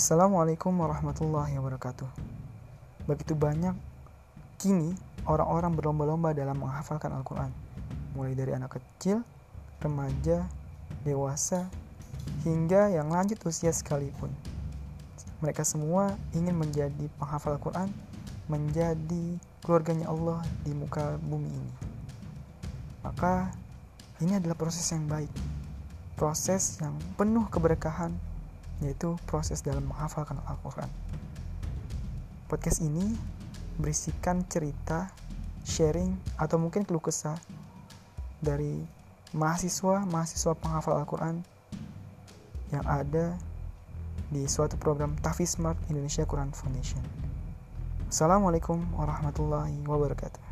Assalamualaikum warahmatullahi wabarakatuh. Begitu banyak kini orang-orang berlomba-lomba dalam menghafalkan Al-Quran, mulai dari anak kecil, remaja, dewasa, hingga yang lanjut usia sekalipun. Mereka semua ingin menjadi penghafal Al-Quran, menjadi keluarganya Allah di muka bumi ini. Maka ini adalah proses yang baik, proses yang penuh keberkahan, yaitu proses dalam menghafalkan Al-Quran. Podcast ini berisikan cerita, sharing, atau mungkin keluh kesah dari mahasiswa-mahasiswa penghafal Al-Quran yang ada di suatu program Tafi Smart Indonesia Quran Foundation. Assalamualaikum warahmatullahi wabarakatuh.